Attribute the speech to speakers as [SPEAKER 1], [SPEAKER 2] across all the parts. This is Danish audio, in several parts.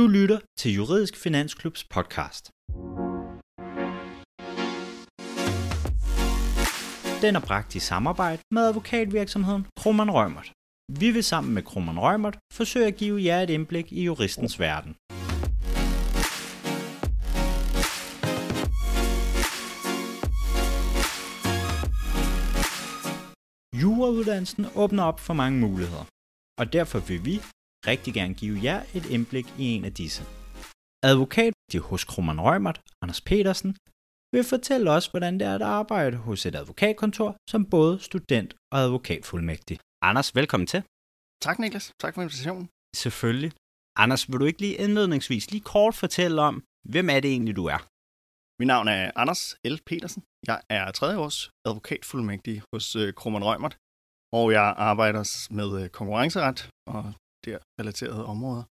[SPEAKER 1] Du lytter til Juridisk Finansklubs podcast. Den er bragt i samarbejde med advokatvirksomheden Kroman Rømert. Vi vil sammen med Kroman Rømert forsøge at give jer et indblik i juristens verden. Jurauddannelsen åbner op for mange muligheder, og derfor vil vi rigtig gerne give jer et indblik i en af disse. Advokat hos Kroman Rømert, Anders Petersen, vil fortælle os, hvordan det er at arbejde hos et advokatkontor som både student og advokatfuldmægtig. Anders, velkommen til.
[SPEAKER 2] Tak Niklas, tak for invitationen.
[SPEAKER 1] Selvfølgelig. Anders, vil du ikke lige indledningsvis lige kort fortælle om, hvem er det egentlig, du er?
[SPEAKER 2] Mit navn er Anders L. Petersen. Jeg er tredje års advokatfuldmægtig hos øh, Kroman Rømert, og jeg arbejder med øh, konkurrenceret og der relaterede områder.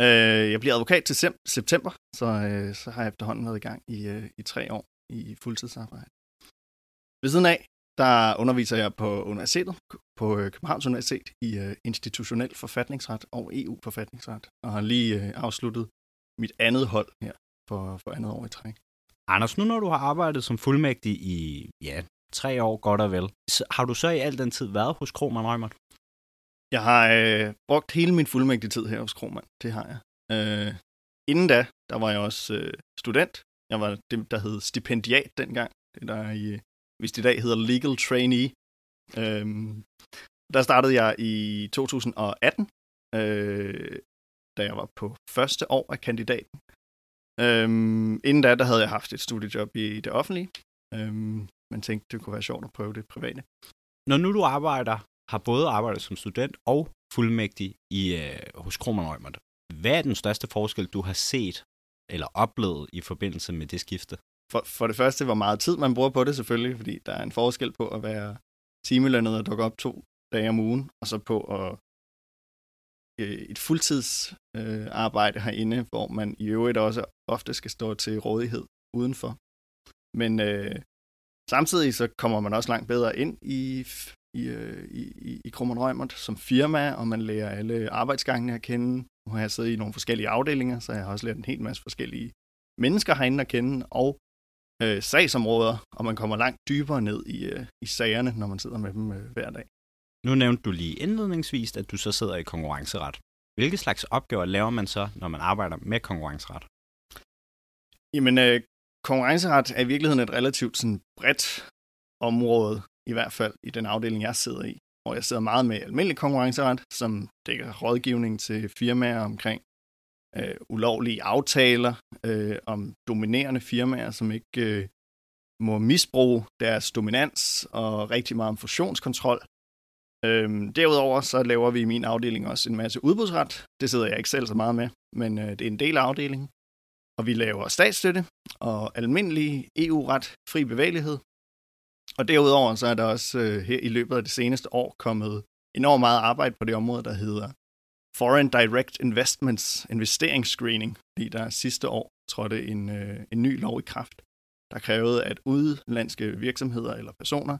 [SPEAKER 2] Øh, jeg bliver advokat til september, så, øh, så har jeg efterhånden været i gang i, øh, i tre år i fuldtidsarbejde. Ved siden af, der underviser jeg på universitetet, på øh, Københavns Universitet i øh, institutionel forfatningsret og EU-forfatningsret, og har lige øh, afsluttet mit andet hold her for, for andet år i træk.
[SPEAKER 1] Anders, nu når du har arbejdet som fuldmægtig i ja, tre år godt og vel, så har du så i al den tid været hos Krohmann Rømert?
[SPEAKER 2] Jeg har øh, brugt hele min fuldmægtige tid her hos Kromand. Det har jeg. Øh, inden da, der var jeg også øh, student. Jeg var det, der hed stipendiat dengang. Det der i, øh, hvis det i dag hedder legal trainee. Øh, der startede jeg i 2018, øh, da jeg var på første år af kandidaten. Øhm, inden da, der havde jeg haft et studiejob i det offentlige, øhm, men tænkte, det kunne være sjovt at prøve det private.
[SPEAKER 1] Når nu du arbejder har både arbejdet som student og fuldmægtig i, øh, hos Kroman Rømert. Hvad er den største forskel, du har set eller oplevet i forbindelse med det skifte?
[SPEAKER 2] For, for det første, hvor meget tid man bruger på det selvfølgelig, fordi der er en forskel på at være timelønnet og dukke op to dage om ugen, og så på at øh, et fuldtidsarbejde øh, arbejde herinde, hvor man i øvrigt også ofte skal stå til rådighed udenfor. Men øh, samtidig så kommer man også langt bedre ind i i, øh, i, i Krummen Rømert som firma, og man lærer alle arbejdsgangene at kende. Nu har jeg siddet i nogle forskellige afdelinger, så jeg har også lært en hel masse forskellige mennesker herinde at kende, og øh, sagsområder, og man kommer langt dybere ned i, øh, i sagerne, når man sidder med dem øh, hver dag.
[SPEAKER 1] Nu nævnte du lige indledningsvis, at du så sidder i konkurrenceret. Hvilke slags opgaver laver man så, når man arbejder med konkurrenceret?
[SPEAKER 2] Jamen, øh, konkurrenceret er i virkeligheden et relativt sådan, bredt område i hvert fald i den afdeling, jeg sidder i, hvor jeg sidder meget med almindelig konkurrenceret, som dækker rådgivning til firmaer omkring øh, ulovlige aftaler, øh, om dominerende firmaer, som ikke øh, må misbruge deres dominans, og rigtig meget om fusionskontrol. Øhm, derudover så laver vi i min afdeling også en masse udbudsret. Det sidder jeg ikke selv så meget med, men øh, det er en del af afdelingen. Og vi laver statsstøtte og almindelig EU-ret, fri bevægelighed, og derudover så er der også øh, her i løbet af det seneste år kommet enormt meget arbejde på det område, der hedder Foreign Direct Investments investeringsscreening, fordi der sidste år trådte en, øh, en ny lov i kraft, der krævede, at udenlandske virksomheder eller personer,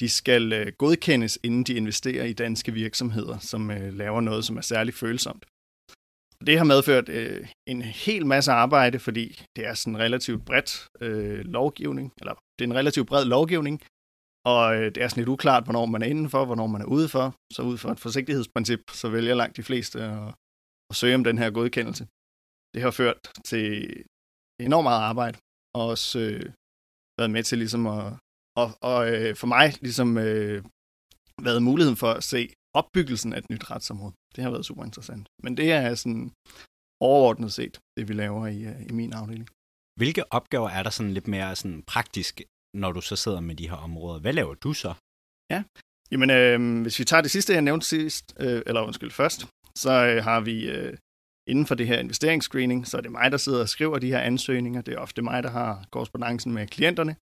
[SPEAKER 2] de skal øh, godkendes, inden de investerer i danske virksomheder, som øh, laver noget, som er særligt følsomt. Det har medført øh, en hel masse arbejde, fordi det er sådan en relativt bredt øh, lovgivning, eller det er en relativt bred lovgivning, og øh, det er sådan lidt uklart, hvornår man er indenfor, hvornår man er udefor. Så ud fra et forsigtighedsprincip, så vælger langt de fleste at, at søge om den her godkendelse. Det har ført til enormt meget arbejde, og også øh, været med til ligesom at, og, og øh, for mig ligesom øh, været muligheden for at se opbyggelsen af et nyt retsområde. Det har været super interessant. Men det er sådan overordnet set, det vi laver i, øh, i min afdeling.
[SPEAKER 1] Hvilke opgaver er der sådan lidt mere sådan praktisk, når du så sidder med de her områder? Hvad laver du så?
[SPEAKER 2] Ja, jamen øh, hvis vi tager det sidste, jeg nævnte sidst, øh, eller undskyld først, så øh, har vi øh, inden for det her investeringsscreening, så er det mig, der sidder og skriver de her ansøgninger. Det er ofte mig, der har korrespondancen med klienterne.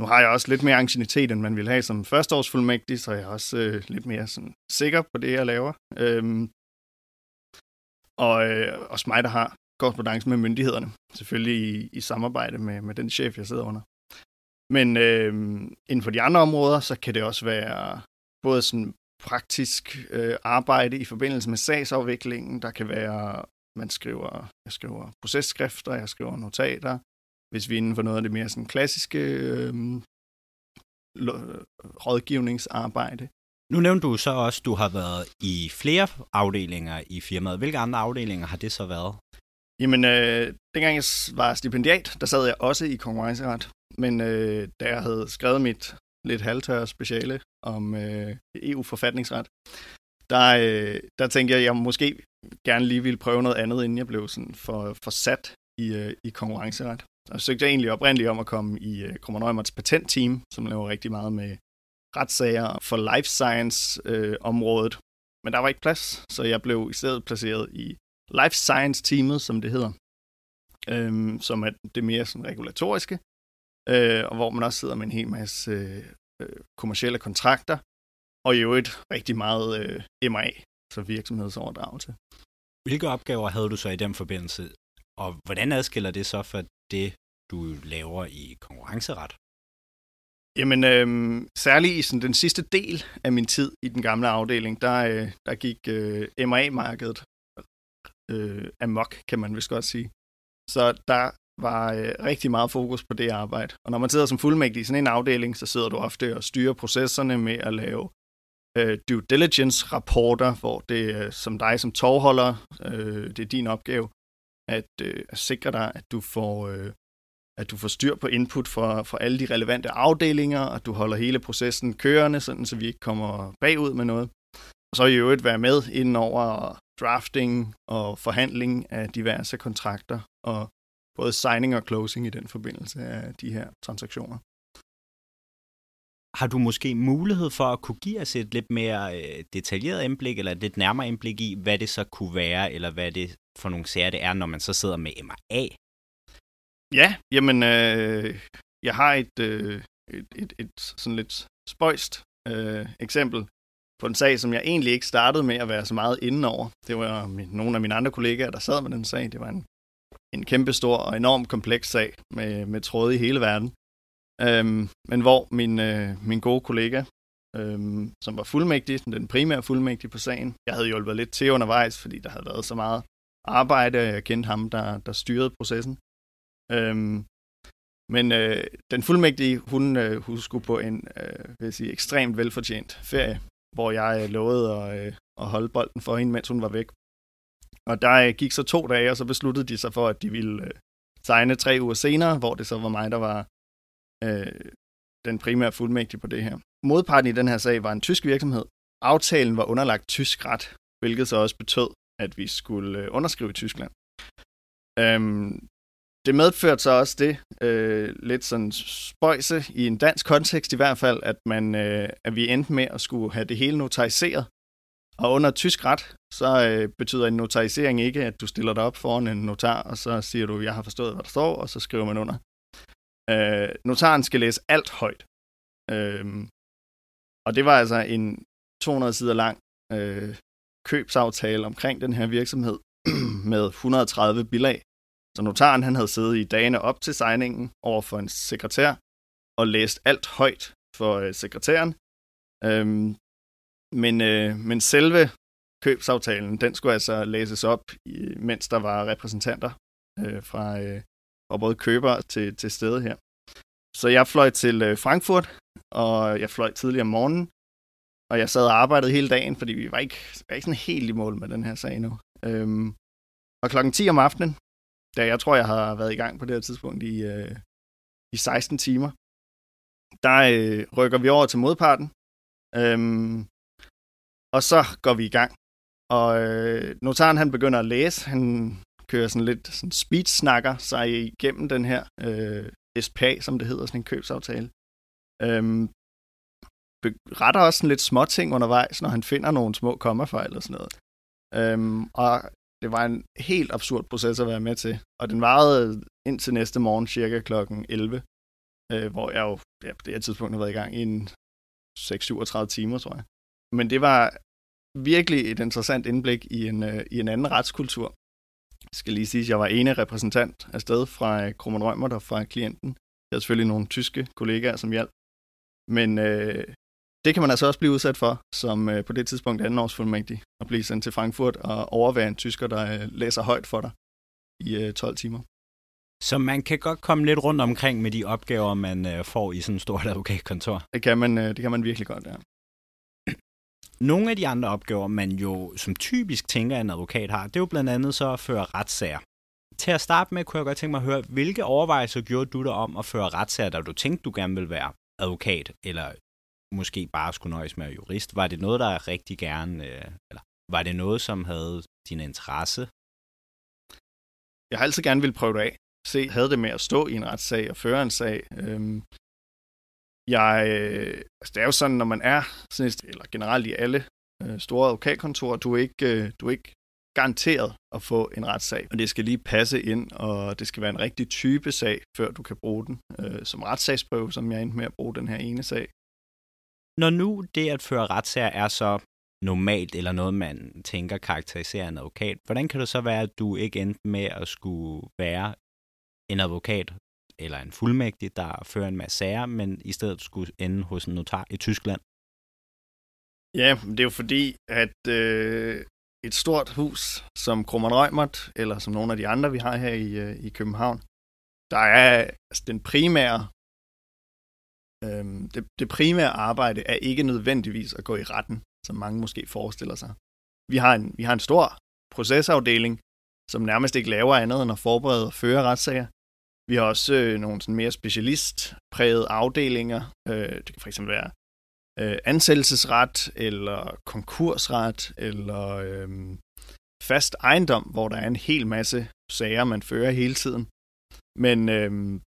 [SPEAKER 2] Nu har jeg også lidt mere ancienitet, end man vil have som førsteårsfuldmægtig, så jeg er også øh, lidt mere sådan, sikker på det, jeg laver. Øhm, og øh, også mig, der har korrespondancen med myndighederne. Selvfølgelig i, i samarbejde med, med den chef, jeg sidder under. Men øh, inden for de andre områder, så kan det også være både sådan praktisk øh, arbejde i forbindelse med sagsafviklingen. Der kan være man skriver, jeg skriver processkrifter, jeg skriver notater. Hvis vi er inden for noget af det mere sådan klassiske øh, rådgivningsarbejde.
[SPEAKER 1] Nu nævnte du så også, at du har været i flere afdelinger i firmaet. Hvilke andre afdelinger har det så været?
[SPEAKER 2] Jamen, øh, dengang jeg var stipendiat, der sad jeg også i konkurrenceret. Men øh, da jeg havde skrevet mit lidt halvtørre speciale om øh, EU-forfatningsret, der, øh, der tænkte jeg, at jeg måske gerne lige ville prøve noget andet, inden jeg blev sådan for, for sat i, øh, i konkurrenceret. Og så søgte jeg egentlig oprindeligt om at komme i øh, Krummer patentteam, som laver rigtig meget med retssager for life science-området. Øh, Men der var ikke plads, så jeg blev i stedet placeret i life science-teamet, som det hedder, øh, som er det mere sådan regulatoriske, øh, og hvor man også sidder med en hel masse øh, kommersielle kontrakter, og i øvrigt rigtig meget øh, MA, så virksomhedsoverdragelse.
[SPEAKER 1] Hvilke opgaver havde du så i den forbindelse, og hvordan adskiller det så fra det, du laver i konkurrenceret?
[SPEAKER 2] Jamen, øh, særligt i sådan, den sidste del af min tid i den gamle afdeling, der, øh, der gik øh, MA-markedet øh, amok, kan man vist godt sige. Så der var øh, rigtig meget fokus på det arbejde. Og når man sidder som fuldmægtig i sådan en afdeling, så sidder du ofte og styrer processerne med at lave øh, due diligence-rapporter, hvor det er som dig som tovholder, øh, det er din opgave at, øh, at sikre dig, at du får... Øh, at du får styr på input fra, fra alle de relevante afdelinger, og du holder hele processen kørende, sådan, så vi ikke kommer bagud med noget. Og så i øvrigt være med inden over drafting og forhandling af diverse kontrakter, og både signing og closing i den forbindelse af de her transaktioner.
[SPEAKER 1] Har du måske mulighed for at kunne give os et lidt mere øh, detaljeret indblik, eller et lidt nærmere indblik i, hvad det så kunne være, eller hvad det for nogle sager det er, når man så sidder med MRA?
[SPEAKER 2] Ja, jamen, øh, jeg har et, øh, et, et, et sådan lidt spøjst øh, eksempel på en sag, som jeg egentlig ikke startede med at være så meget inde over. Det var min, nogle af mine andre kollegaer, der sad med den sag. Det var en, en kæmpestor og enorm kompleks sag med, med tråde i hele verden. Øhm, men hvor min, øh, min gode kollega, øhm, som var fuldmægtig, den primære fuldmægtig på sagen, jeg havde hjulpet lidt til undervejs, fordi der havde været så meget arbejde, og jeg kendte ham, der, der styrede processen. Øhm, men øh, den fuldmægtige, hun, øh, hun skulle på en øh, vil jeg sige, ekstremt velfortjent ferie, hvor jeg øh, lovede at, øh, at holde bolden for hende, mens hun var væk. Og der øh, gik så to dage, og så besluttede de sig for, at de ville øh, tegne tre uger senere, hvor det så var mig, der var øh, den primære fuldmægtige på det her. Modparten i den her sag var en tysk virksomhed. Aftalen var underlagt tysk ret, hvilket så også betød, at vi skulle øh, underskrive i Tyskland. Øhm, det medførte så også det, øh, lidt sådan spøjse i en dansk kontekst i hvert fald, at, man, øh, at vi endte med at skulle have det hele notariseret. Og under tysk ret, så øh, betyder en notarisering ikke, at du stiller dig op foran en notar, og så siger du, jeg har forstået, hvad der står, og så skriver man under. Øh, notaren skal læse alt højt. Øh, og det var altså en 200 sider lang øh, købsaftale omkring den her virksomhed med 130 bilag. Så notaren han havde siddet i dagene op til signingen over for en sekretær og læst alt højt for øh, sekretæren. Øhm, men, øh, men selve købsaftalen, den skulle altså læses op, mens der var repræsentanter øh, fra, øh, fra både køber til, til stede her. Så jeg fløj til øh, Frankfurt, og jeg fløj tidligere om morgenen, og jeg sad og arbejdede hele dagen, fordi vi var ikke, var ikke sådan helt i mål med den her sag nu. Øhm, og klokken 10 om aftenen, da jeg tror, jeg har været i gang på det her tidspunkt i, øh, i 16 timer, der øh, rykker vi over til modparten, øhm, og så går vi i gang. Og øh, notaren han begynder at læse, han kører sådan lidt sådan speed-snakker sig igennem den her øh, SPA, som det hedder, sådan en købsaftale. Øhm, retter også sådan lidt små ting undervejs, når han finder nogle små kommafejl og sådan noget. Øhm, og det var en helt absurd proces at være med til, og den varede indtil næste morgen cirka klokken 11, øh, hvor jeg jo ja, på det her tidspunkt har været i gang i en 6-37 timer, tror jeg. Men det var virkelig et interessant indblik i en, øh, i en anden retskultur. Jeg skal lige sige, at jeg var ene repræsentant afsted fra øh, Krummen Rømert og fra klienten. Jeg havde selvfølgelig nogle tyske kollegaer, som hjalp. Men øh, det kan man altså også blive udsat for, som øh, på det tidspunkt anden års fuldmægtig, at blive sendt til Frankfurt og overvære en tysker, der øh, læser højt for dig i øh, 12 timer.
[SPEAKER 1] Så man kan godt komme lidt rundt omkring med de opgaver, man øh, får i sådan et stort advokatkontor.
[SPEAKER 2] Det kan man, øh, det kan man virkelig godt, ja.
[SPEAKER 1] Nogle af de andre opgaver, man jo som typisk tænker, at en advokat har, det er jo blandt andet så at føre retssager. Til at starte med, kunne jeg godt tænke mig at høre, hvilke overvejelser gjorde du dig om at føre retssager, da du tænkte, du gerne ville være advokat, eller måske bare skulle nøjes med jurist? Var det noget, der rigtig gerne, øh, eller var det noget, som havde din interesse?
[SPEAKER 2] Jeg har altid gerne ville prøve det af. Se, havde det med at stå i en retssag og føre en sag. Øhm, jeg, øh, altså det er jo sådan, når man er, sådan et, eller generelt i alle øh, store advokatkontorer, du er ikke, øh, du er ikke garanteret at få en retssag, og det skal lige passe ind, og det skal være en rigtig type sag, før du kan bruge den øh, som retssagsprøve, som jeg endte med at bruge den her ene sag.
[SPEAKER 1] Når nu det at føre retssager er så normalt, eller noget, man tænker karakteriserer en advokat, hvordan kan det så være, at du ikke endte med at skulle være en advokat eller en fuldmægtig, der fører en masse sager, men i stedet skulle ende hos en notar i Tyskland?
[SPEAKER 2] Ja, det er jo fordi, at øh, et stort hus som Krummernd Rømert, eller som nogle af de andre, vi har her i, øh, i København, der er altså, den primære øh, det, det primære arbejde er ikke nødvendigvis at gå i retten, som mange måske forestiller sig. Vi har en, vi har en stor procesafdeling, som nærmest ikke laver andet end at forberede og føre retssager. Vi har også øh, nogle sådan mere specialistprægede afdelinger. Øh, det kan fx være øh, ansættelsesret, eller konkursret, eller øh, fast ejendom, hvor der er en hel masse sager, man fører hele tiden. Men øh,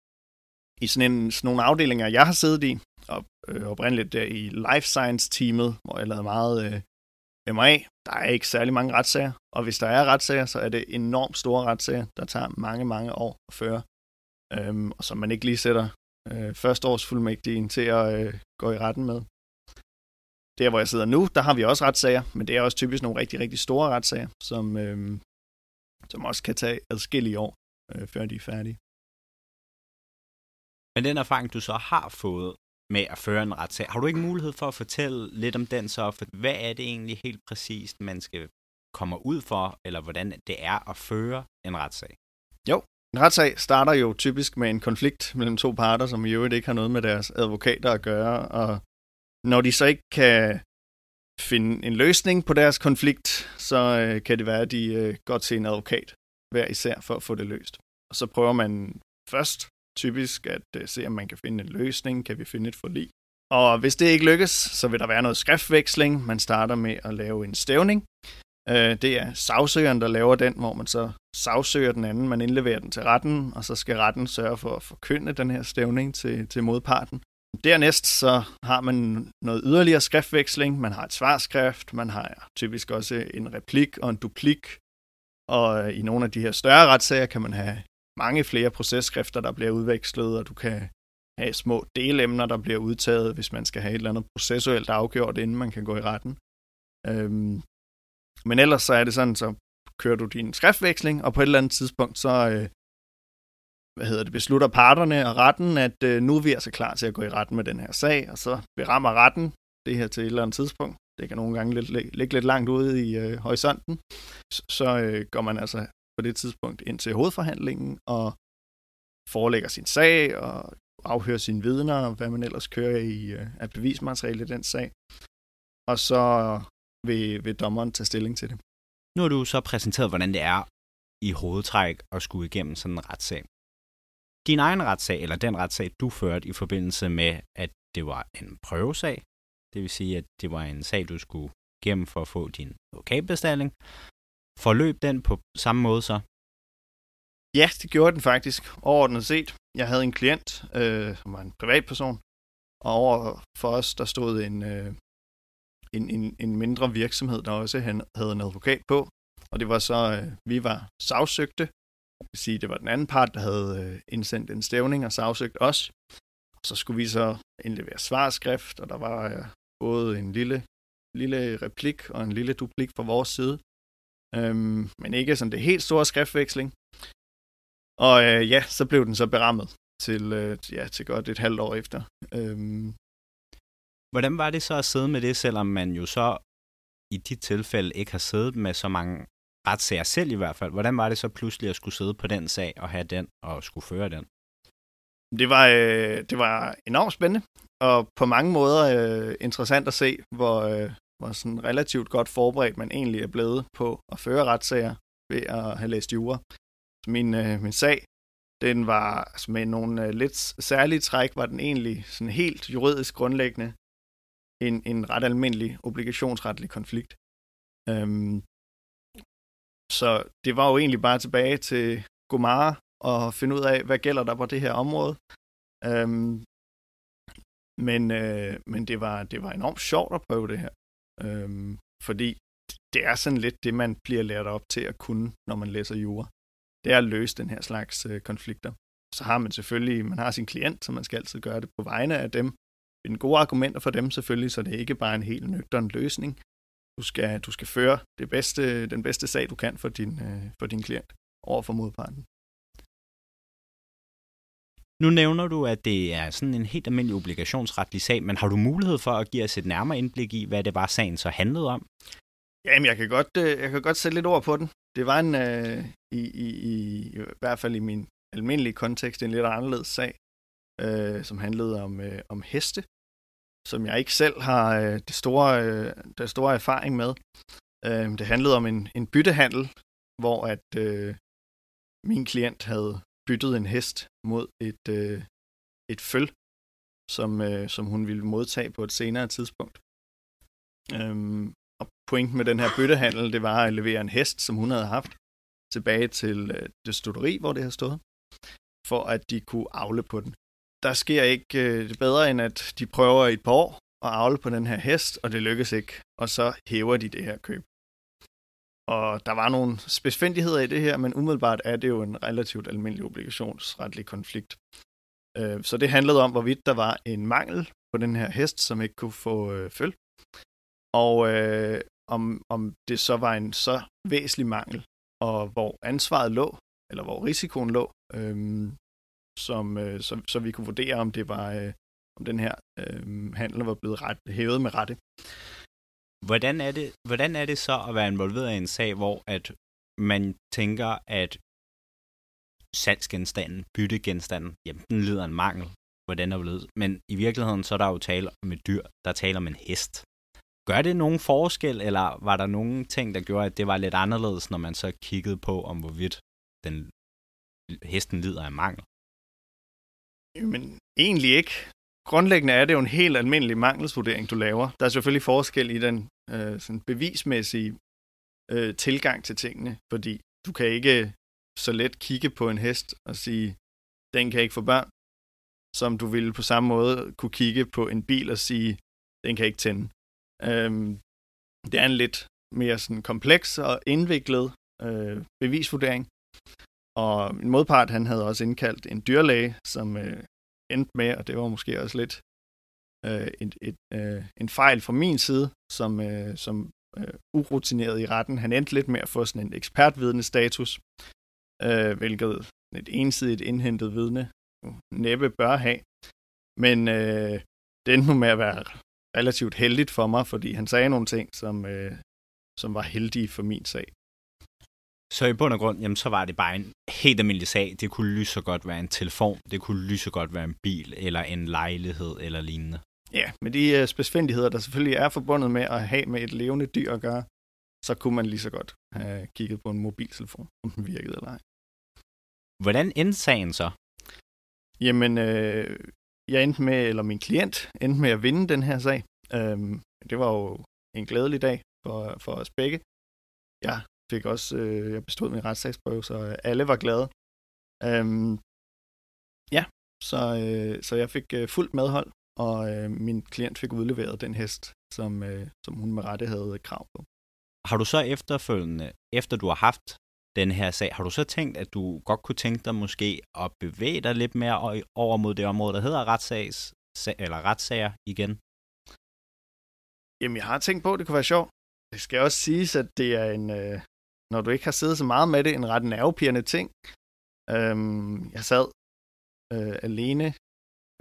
[SPEAKER 2] i sådan, en, sådan nogle afdelinger, jeg har siddet i, og øh, oprindeligt der i Life Science-teamet, hvor jeg lavede meget øh, MA, der er ikke særlig mange retssager. Og hvis der er retssager, så er det enormt store retssager, der tager mange, mange år at føre. Øhm, og som man ikke lige sætter øh, førsteårsfuldmægtigen til at øh, gå i retten med. Der, hvor jeg sidder nu, der har vi også retssager, men det er også typisk nogle rigtig, rigtig store retssager, som, øh, som også kan tage adskillige år, øh, før de er færdige.
[SPEAKER 1] Men den erfaring, du så har fået med at føre en retssag, har du ikke mulighed for at fortælle lidt om den så? For hvad er det egentlig helt præcist, man skal komme ud for, eller hvordan det er at føre en retssag?
[SPEAKER 2] Jo, en retssag starter jo typisk med en konflikt mellem to parter, som i øvrigt ikke har noget med deres advokater at gøre, og når de så ikke kan finde en løsning på deres konflikt, så øh, kan det være, at de øh, går til en advokat hver især for at få det løst. Og så prøver man først typisk at øh, se, om man kan finde en løsning, kan vi finde et forlig. Og hvis det ikke lykkes, så vil der være noget skriftveksling. Man starter med at lave en stævning. Øh, det er sagsøgeren, der laver den, hvor man så sagsøger den anden, man indleverer den til retten, og så skal retten sørge for at forkynde den her stævning til, til modparten. Dernæst så har man noget yderligere skriftveksling. Man har et svarskrift, man har typisk også en replik og en duplik. Og i nogle af de her større retssager kan man have mange flere processkrifter, der bliver udvekslet, og du kan have små delemner, der bliver udtaget, hvis man skal have et eller andet processuelt afgjort, inden man kan gå i retten. Øhm, men ellers så er det sådan, så kører du din skriftveksling, og på et eller andet tidspunkt, så øh, hvad hedder det, beslutter parterne og retten, at øh, nu er vi altså klar til at gå i retten med den her sag, og så berammer retten det her til et eller andet tidspunkt. Det kan nogle gange lidt, ligge lidt langt ude i øh, horisonten. Så, så øh, går man altså på det tidspunkt ind til hovedforhandlingen og forelægger sin sag og afhører sine vidner, og hvad man ellers kører i øh, af bevismateriale i den sag. Og så vil, vil dommeren tage stilling til det.
[SPEAKER 1] Nu har du så præsenteret, hvordan det er i hovedtræk at skulle igennem sådan en retssag. Din egen retssag, eller den retssag, du førte i forbindelse med, at det var en prøvesag, det vil sige, at det var en sag, du skulle igennem for at få din advokatbestilling, Forløb den på samme måde så?
[SPEAKER 2] Ja, det gjorde den faktisk. Overordnet set. Jeg havde en klient, øh, som var en privatperson, og over for os, der stod en, øh, en, en, en mindre virksomhed, der også havde en advokat på. Og det var så, øh, vi var sagsøgte. Det vil sige, det var den anden part, der havde øh, indsendt en stævning og sagsøgt os. Og så skulle vi så indlevere svarskrift, og der var øh, både en lille, lille replik og en lille duplik fra vores side. Øhm, men ikke sådan det helt store skriftveksling. Og øh, ja, så blev den så berammet til, øh, ja, til godt et halvt år efter. Øhm,
[SPEAKER 1] Hvordan var det så at sidde med det, selvom man jo så i dit tilfælde ikke har siddet med så mange retssager selv i hvert fald? Hvordan var det så pludselig at skulle sidde på den sag og have den og skulle føre den?
[SPEAKER 2] Det var, øh, det var enormt spændende, og på mange måder øh, interessant at se, hvor, øh, hvor sådan relativt godt forberedt man egentlig er blevet på at føre retssager ved at have læst jura. Så min, øh, min sag, den var altså med nogle øh, lidt særlige træk, var den egentlig sådan helt juridisk grundlæggende en, en ret almindelig obligationsretlig konflikt. Øhm, så det var jo egentlig bare tilbage til Gomara og finde ud af, hvad gælder der på det her område. Øhm, men øh, men det, var, det var enormt sjovt at prøve det her. Øhm, fordi det er sådan lidt det, man bliver lært op til at kunne, når man læser jura. Det er at løse den her slags øh, konflikter. Så har man selvfølgelig, man har sin klient, så man skal altid gøre det på vegne af dem. Finde gode argumenter for dem selvfølgelig, så det er ikke bare en helt nøgtern løsning. Du skal, du skal føre det bedste, den bedste sag, du kan for din, øh, for din klient over for modparten.
[SPEAKER 1] Nu nævner du, at det er sådan en helt almindelig obligationsretlig sag, men har du mulighed for at give os et nærmere indblik i, hvad det var, sagen så handlede om?
[SPEAKER 2] Jamen, jeg kan godt, øh, jeg kan godt sætte lidt ord på den. Det var en, øh, i, i, i, i hvert fald i min almindelige kontekst, en lidt anderledes sag, øh, som handlede om, øh, om heste, som jeg ikke selv har øh, det, store, øh, det store erfaring med. Øh, det handlede om en, en byttehandel, hvor at øh, min klient havde byttet en hest mod et, øh, et føl, som, øh, som hun ville modtage på et senere tidspunkt. Øhm, og pointen med den her byttehandel, det var at levere en hest, som hun havde haft, tilbage til øh, det studeri, hvor det har stået, for at de kunne avle på den. Der sker ikke øh, bedre, end at de prøver i et par år at avle på den her hest, og det lykkes ikke, og så hæver de det her køb. Og der var nogle spidsfindigheder i det her, men umiddelbart er det jo en relativt almindelig obligationsretlig konflikt. Øh, så det handlede om, hvorvidt der var en mangel på den her hest, som ikke kunne få øh, føl. Og øh, om, om det så var en så væsentlig mangel, og hvor ansvaret lå, eller hvor risikoen lå, øh, som, øh, så, så vi kunne vurdere, om det var, øh, om den her øh, handel var blevet ret, hævet med rette.
[SPEAKER 1] Hvordan er, det, hvordan er det så at være involveret i en sag, hvor at man tænker, at salgsgenstanden, byttegenstanden, jamen den lider en mangel, hvordan er det Men i virkeligheden så er der jo tale om et dyr, der taler om en hest. Gør det nogen forskel, eller var der nogen ting, der gjorde, at det var lidt anderledes, når man så kiggede på, om hvorvidt den, hesten lider af mangel?
[SPEAKER 2] Men egentlig ikke grundlæggende er det jo en helt almindelig mangelsvurdering, du laver. Der er selvfølgelig forskel i den øh, sådan bevismæssige øh, tilgang til tingene, fordi du kan ikke så let kigge på en hest og sige, den kan ikke få børn, som du ville på samme måde kunne kigge på en bil og sige, den kan ikke tænde. Øhm, det er en lidt mere sådan kompleks og indviklet øh, bevisvurdering. Og min modpart, han havde også indkaldt en dyrlæge, som øh, endte med, og det var måske også lidt øh, et, et, øh, en fejl fra min side, som, øh, som øh, urutineret i retten. Han endte lidt med at få sådan en ekspertvidende status, øh, hvilket et ensidigt indhentet vidne næppe bør have. Men øh, det endte nu med at være relativt heldigt for mig, fordi han sagde nogle ting, som, øh, som var heldige for min sag.
[SPEAKER 1] Så i bund og grund, jamen, så var det bare en helt almindelig sag. Det kunne lige så godt være en telefon, det kunne lige så godt være en bil, eller en lejlighed, eller lignende.
[SPEAKER 2] Ja, med de uh, spidsfindigheder, der selvfølgelig er forbundet med at have med et levende dyr at gøre, så kunne man lige så godt have kigget på en mobiltelefon, om den virkede eller ej.
[SPEAKER 1] Hvordan endte sagen så?
[SPEAKER 2] Jamen, øh, jeg endte med, eller min klient endte med at vinde den her sag. Øhm, det var jo en glædelig dag for, for os begge. Jeg fik også, øh, jeg bestod min retssagsprøve, så alle var glade. Øhm, ja, så, øh, så jeg fik øh, fuldt medhold, og øh, min klient fik udleveret den hest, som, øh, som hun med rette havde krav på.
[SPEAKER 1] Har du så efterfølgende, efter du har haft den her sag, har du så tænkt, at du godt kunne tænke dig måske at bevæge dig lidt mere over mod det område, der hedder retssags, eller retssager igen?
[SPEAKER 2] Jamen, jeg har tænkt på, at det kunne være sjovt. Det skal også siges, at det er en, øh, når du ikke har siddet så meget med det, en ret nervepirrende ting. Øhm, jeg sad øh, alene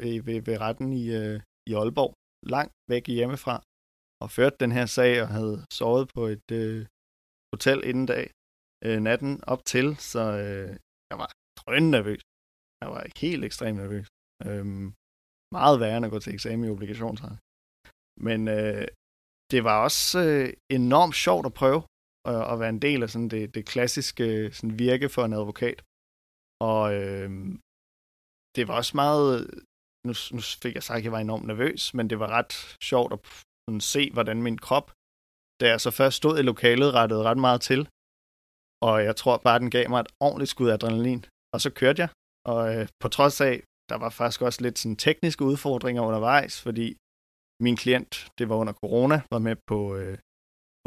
[SPEAKER 2] ved, ved, ved retten i, øh, i Aalborg langt væk hjemmefra, og førte den her sag, og havde sovet på et øh, hotel inden dag, øh, natten op til, så øh, jeg var drønende nervøs. Jeg var helt ekstremt nervøs. Øhm, meget værre end at gå til eksamen i obligationsret. Men øh, det var også øh, enormt sjovt at prøve at, at være en del af sådan det, det klassiske sådan virke for en advokat. Og øh, det var også meget, nu, nu fik jeg sagt, at jeg var enormt nervøs, men det var ret sjovt at sådan, se, hvordan min krop, da jeg så først stod i lokalet, rettede ret meget til. Og jeg tror bare, den gav mig et ordentligt skud adrenalin. Og så kørte jeg, og øh, på trods af, der var faktisk også lidt sådan tekniske udfordringer undervejs, fordi min klient, det var under corona, var med på, øh,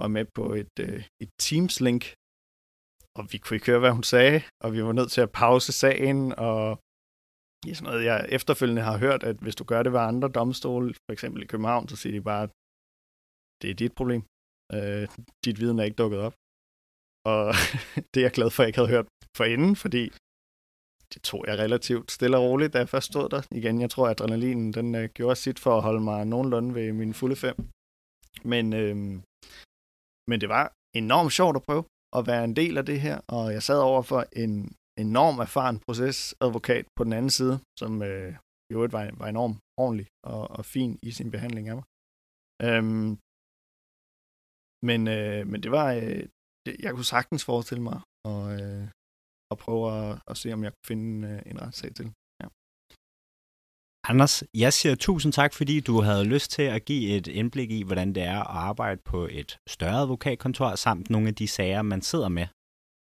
[SPEAKER 2] var med på et, øh, et Teams-link, og vi kunne ikke høre, hvad hun sagde, og vi var nødt til at pause sagen, og ja, sådan noget, jeg efterfølgende har hørt, at hvis du gør det ved andre domstole, for eksempel i København, så siger de bare, at det er dit problem. Øh, dit viden er ikke dukket op. Og det er jeg glad for, at jeg ikke havde hørt forinden, fordi det tog jeg relativt stille og roligt, da jeg først stod der. Igen, jeg tror, at adrenalinen den, øh, gjorde sit for at holde mig nogenlunde ved min fulde fem. Men, øh, men det var enormt sjovt at prøve at være en del af det her, og jeg sad over for en enorm erfaren procesadvokat på den anden side, som øh, i øvrigt var, var enormt ordentlig og, og fin i sin behandling af mig. Øhm, men, øh, men det var, øh, det, jeg kunne sagtens forestille mig at, øh, at prøve at, at se, om jeg kunne finde øh, en retssag til.
[SPEAKER 1] Anders, jeg siger tusind tak, fordi du havde lyst til at give et indblik i, hvordan det er at arbejde på et større advokatkontor, samt nogle af de sager, man sidder med,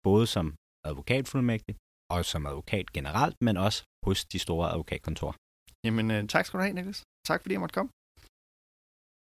[SPEAKER 1] både som advokatfuldmægtig og som advokat generelt, men også hos de store advokatkontorer.
[SPEAKER 2] Jamen, øh, tak skal du have, Niklas. Tak fordi jeg måtte komme.